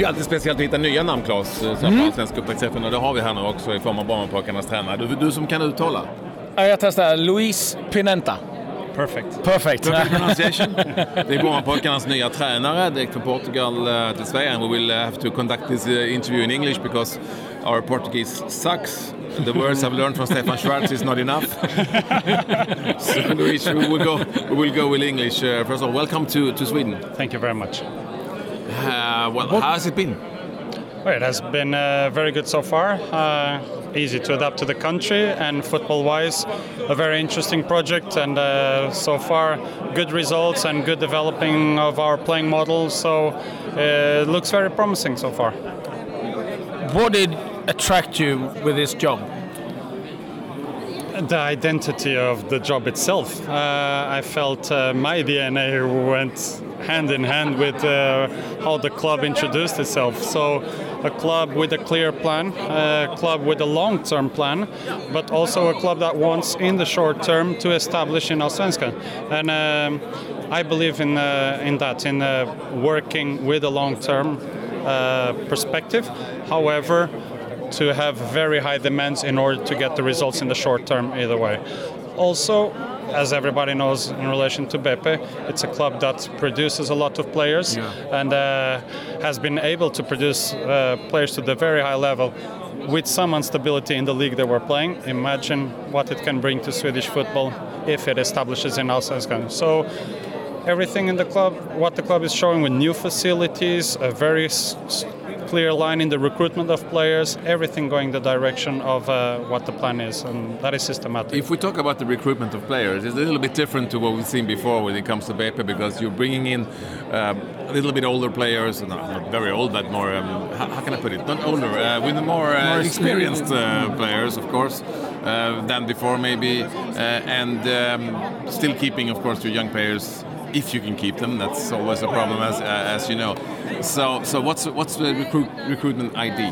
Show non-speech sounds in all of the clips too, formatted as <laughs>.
Det är ju alltid speciellt att hitta nya namn, Claes, så mm. på upptaktsträffen. Och det har vi här nu också i form av Barnpojkarnas tränare. Du, du som kan uttala. Ja, jag testar. Luis Pinenta. Perfect. Perfect. Perfect <laughs> pronunciation. det är Barnpojkarnas nya tränare, direkt från Portugal uh, till Sverige. And we will uh, have to conduct this uh, interview in English because our Portuguese sucks. The words I've learned from Stefan Schwarz is not enough. <laughs> so Luis, we will go, we will go with English. Uh, first of all, welcome to, to Sweden. Thank you very much. Uh, well, what? how has it been? Well, it has been uh, very good so far. Uh, easy to adapt to the country, and football-wise, a very interesting project. And uh, so far, good results and good developing of our playing model. So uh, it looks very promising so far. What did attract you with this job? The identity of the job itself. Uh, I felt uh, my DNA went hand in hand with uh, how the club introduced itself. So, a club with a clear plan, a club with a long term plan, but also a club that wants, in the short term, to establish in Allsvenskan. And um, I believe in, uh, in that, in uh, working with a long term uh, perspective. However, to have very high demands in order to get the results in the short term either way. Also, as everybody knows in relation to Beppe, it's a club that produces a lot of players yeah. and uh, has been able to produce uh, players to the very high level with some instability in the league they we're playing. Imagine what it can bring to Swedish football if it establishes in Allsvenskan. So everything in the club, what the club is showing with new facilities, a very clear line in the recruitment of players, everything going the direction of uh, what the plan is, and that is systematic. If we talk about the recruitment of players, it's a little bit different to what we've seen before when it comes to Beppe because you're bringing in um, a little bit older players, not, not very old, but more, um, how, how, can I put it, not older, uh, with more, uh, more experienced uh, players, of course. Uh, than before, maybe, uh, and um, still keeping, of course, your young players if you can keep them. That's always a problem, as, uh, as you know. So, so what's what's the recruit, recruitment ID?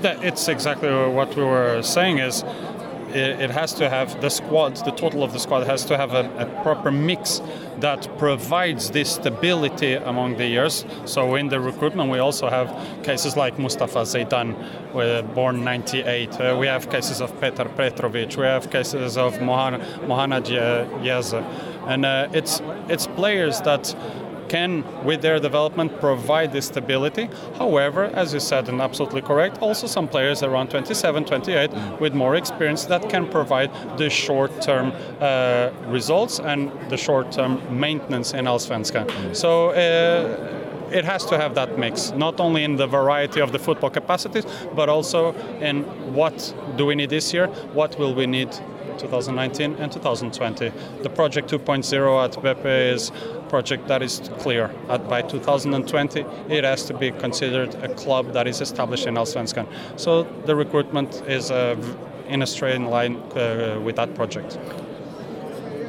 That, it's exactly what we were saying. Is it, has to have the squad, the total of the squad has to have a, a, proper mix that provides this stability among the years. So in the recruitment, we also have cases like Mustafa Zaidan, born 98. Uh, we have cases of Petar Petrovic. We have cases of Mohan, Mohanad Jeahze. And uh, it's, it's players that can, with their development, provide this stability. However, as you said, and absolutely correct, also some players around 27, 28 with more experience that can provide the short term uh, results and the short term maintenance in Allsvenskan. So, uh, it has to have that mix, not only in the variety of the football capacities, but also in what do we need this year, what will we need 2019 and 2020. The project 2.0 at Beppe is a project that is clear. At, by 2020, it has to be considered a club that is established in Allsvenskan. So the recruitment is uh, in a straight line uh, with that project.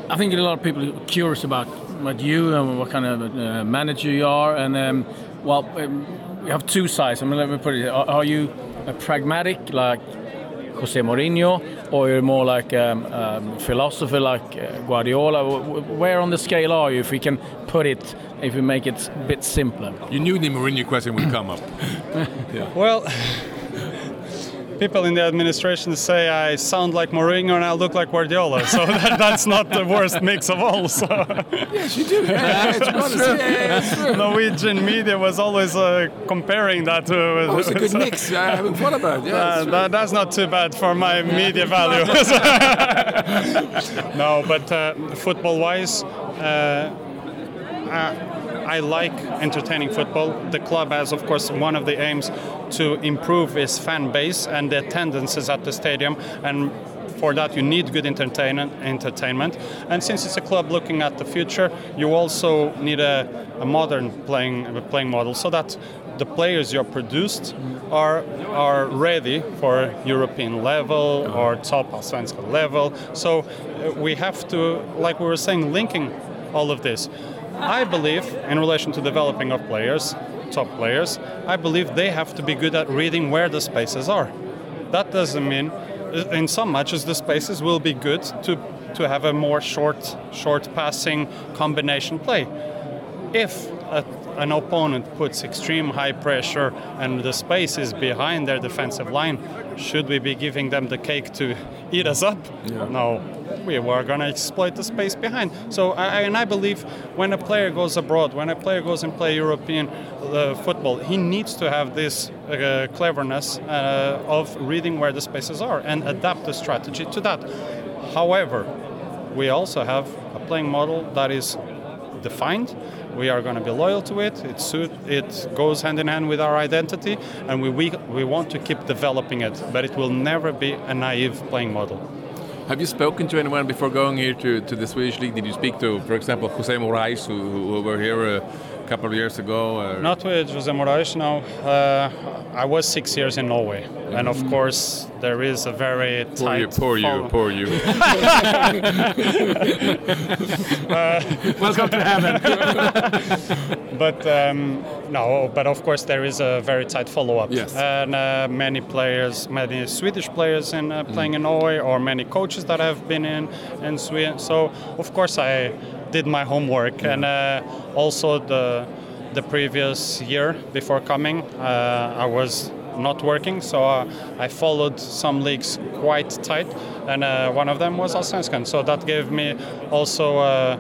I think a lot of people are curious about what you and what kind of uh, manager you are, and um, well, um, you have two sides. I mean, let me put it: are, are you a pragmatic, like Jose Mourinho, or you're more like um, um, philosopher like uh, Guardiola? Where on the scale are you, if we can put it, if we make it a bit simpler? You knew the Mourinho question would come up. <laughs> yeah. Well people in the administration say I sound like Mourinho and I look like Guardiola. So <laughs> that, that's not the worst mix of all. So. Yes, you do. <laughs> Yeah, it's true. Norwegian media was always uh, comparing that to. Oh, it's a good <laughs> mix. I haven't thought about it. Yeah, uh, that, that's not too bad for my media value. no, but uh, football-wise. Uh, uh I like entertaining football. The club has, of course, one of the aims to improve its fan base and the attendances at the stadium. And for that, you need good entertainment. And since it's a club looking at the future, you also need a, a modern playing playing model so that the players you're produced are are ready for European level or top Svenska level. So uh, we have to, like we were saying, linking all of this. I believe, in relation to developing of players, top players, I believe they have to be good at reading where the spaces are. That doesn't mean, in some matches, the spaces will be good to to have a more short, short passing combination play. If a, an opponent puts extreme high pressure and the space is behind their defensive line, should we be giving them the cake to eat us up? Yeah. No, we were going to exploit the space behind. So, I, and I believe when a player goes abroad, when a player goes and play European uh, football, he needs to have this uh, cleverness uh, of reading where the spaces are and adapt the strategy to that. However, we also have a playing model that is defined. We are going to be loyal to it. It suit, it goes hand in hand with our identity, and we, we we want to keep developing it. But it will never be a naive playing model. Have you spoken to anyone before going here to, to the Swedish league? Did you speak to, for example, Jose Moraes, who, who were here a couple of years ago? Or? Not with Jose Moraes, no. Uh, I was six years in Norway, and of course there is a very Poor tight. you, poor you, follow- poor you. <laughs> Welcome to heaven. <laughs> But um, no, but of course there is a very tight follow-up. Yes. And uh, many players, many Swedish players in uh, playing in Norway, or many coaches that have been in in Sweden. So of course I did my homework, and uh, also the the previous year before coming, uh, I was not working, so uh, I followed some leagues quite tight, and uh, one of them was Allsvenskan. So that gave me also. Uh,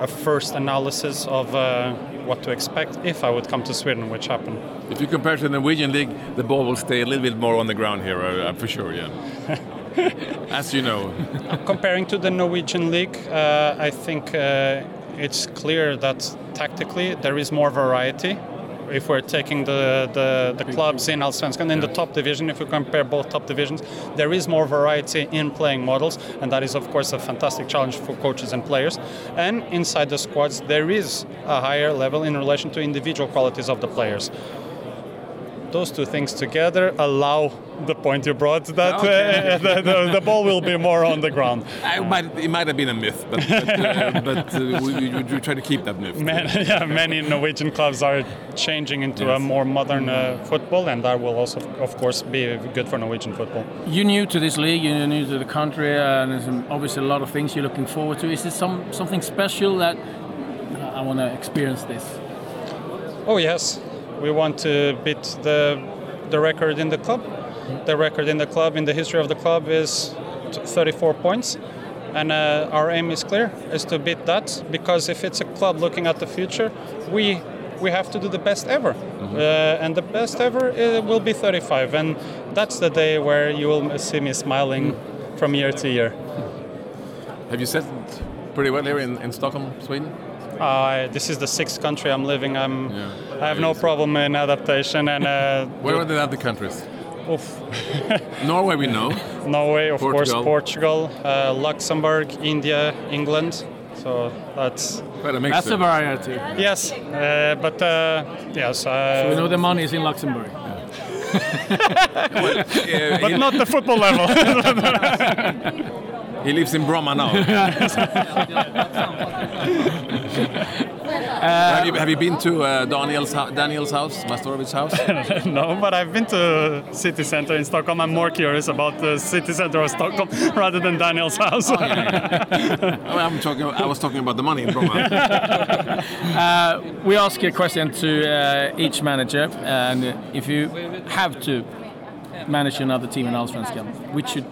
a first analysis of uh, what to expect if I would come to Sweden, which happened. If you compare to the Norwegian league, the ball will stay a little bit more on the ground here, uh, for sure, yeah. <laughs> <laughs> As you know. <laughs> Comparing to the Norwegian league, uh, I think uh, it's clear that tactically there is more variety. If we're taking the, the, the clubs in Allsvenskan, in the top division, if we compare both top divisions, there is more variety in playing models, and that is, of course, a fantastic challenge for coaches and players. And inside the squads, there is a higher level in relation to individual qualities of the players. Those two things together allow the point you brought that Okay. <laughs> uh, the, the, the ball will be more on the ground. It might, it might have been a myth, but, but, uh, <laughs> but uh, we, we, we try to keep that myth. Man, <laughs> yeah, many Norwegian clubs are changing into a more modern uh, football, and that will also, of course, be good for Norwegian football. You're new to this league, you're new to the country, and there's um, obviously a lot of things you're looking forward to. Is this some something special that uh, I want to experience this? Oh yes, we want to beat the the record in the club. The record in the club in the history of the club is 34 points, and uh, our aim is clear: is to beat that. Because if it's a club looking at the future, we we have to do the best ever, uh, and the best ever uh, will be 35, and that's the day where you will see me smiling from year to year. Have you settled pretty well here in, in Stockholm, Sweden? Uh, this is the sixth country I'm living. I'm, Yeah. I have no problem in adaptation, and uh, Where are the other countries? oof. <laughs> Norway, we know. Norway, of course, Portugal. Portugal, uh, Luxembourg, India, England. So that's Quite a mix. That's a variety. yes, uh, but uh, yes, uh, We know the money is in Luxembourg. <laughs> Uh, but not the football level. <laughs> he lives in Bromma now. Have, you, have you been to uh, Daniel's, Daniel's house, Mastorovic's house? <laughs> no, but I've been to city center in Stockholm. I'm more curious about the city center of Stockholm <laughs> rather than Daniel's house. Oh, I'm talking, I was talking about the money in Bromma. <laughs> We ask a question to uh, each manager, and if you have to manage another team in Allsvenskan, which should,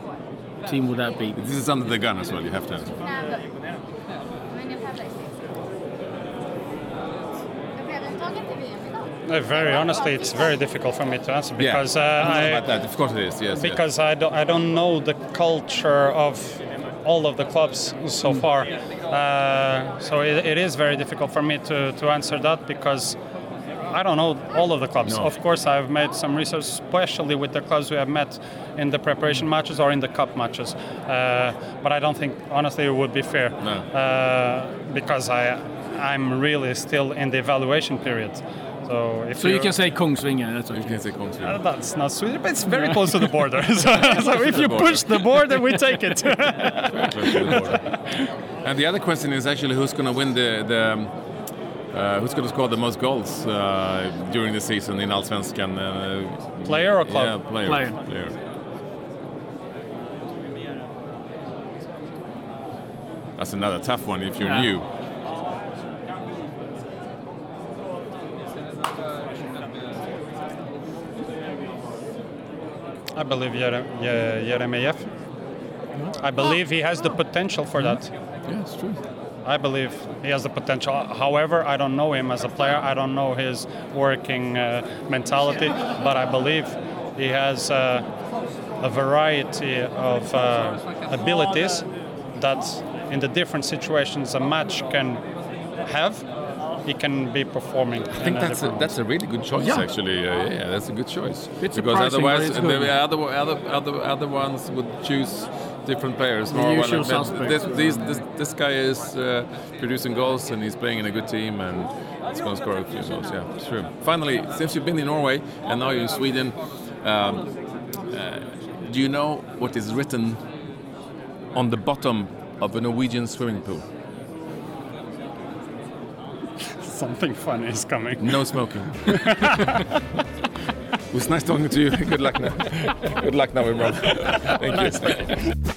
team would that be? this is under the gun as well, you have to Very honestly, it's very difficult for me to answer because yeah, uh, I know about that. Of course it is. Yes. yes. because I don't, I don't know the culture of all of the clubs so far. Uh, so it, it is very difficult for me to, to answer that because I don't know all of the clubs. No. Of course, I've made some research, especially with the clubs we have met in the preparation matches or in the cup matches. Uh, but I don't think, honestly, it would be fair No. uh, because I, I'm really still in the evaluation period. So if So you you're- can say Kongsvinger, that's You can say Kongsvinger. uh, that's not Sweden, but it's very close to the border. <laughs> so, so if you border. push the border, we take it. <laughs> The. And the other question is actually who's going to win the, the um, uh, who's going to score the most goals uh, during the season in Allsvenskan? Uh, Player or club? Yeah, player. Player. That's another tough one if you're Yeah. new. I believe Jere- Ye- Jeremejeff. I believe he has the potential for that. Yeah, it's true. I believe he has the potential. However, I don't know him as a player. I don't know his working uh, mentality, but I believe he has uh, a variety of uh, abilities that, in the different situations a match can have, he can be performing. I think that's a, that's a really good choice, Yeah. actually. Uh, yeah, that's a good choice. Bit because surprising, but otherwise, the other, other other other ones would choose different players. The more well, usual like suspects. This, these- this, this guy is uh, producing goals and he's playing in a good team and he's going to score a few goals. Yeah, it's true. Finally, since you've been in Norway and now you're in Sweden, um, uh, do you know what is written on the bottom of a Norwegian swimming pool? Something funny is coming. No smoking. <laughs> it was nice talking to you. <laughs> Good luck now. Good luck now, everyone. <laughs> Thank you.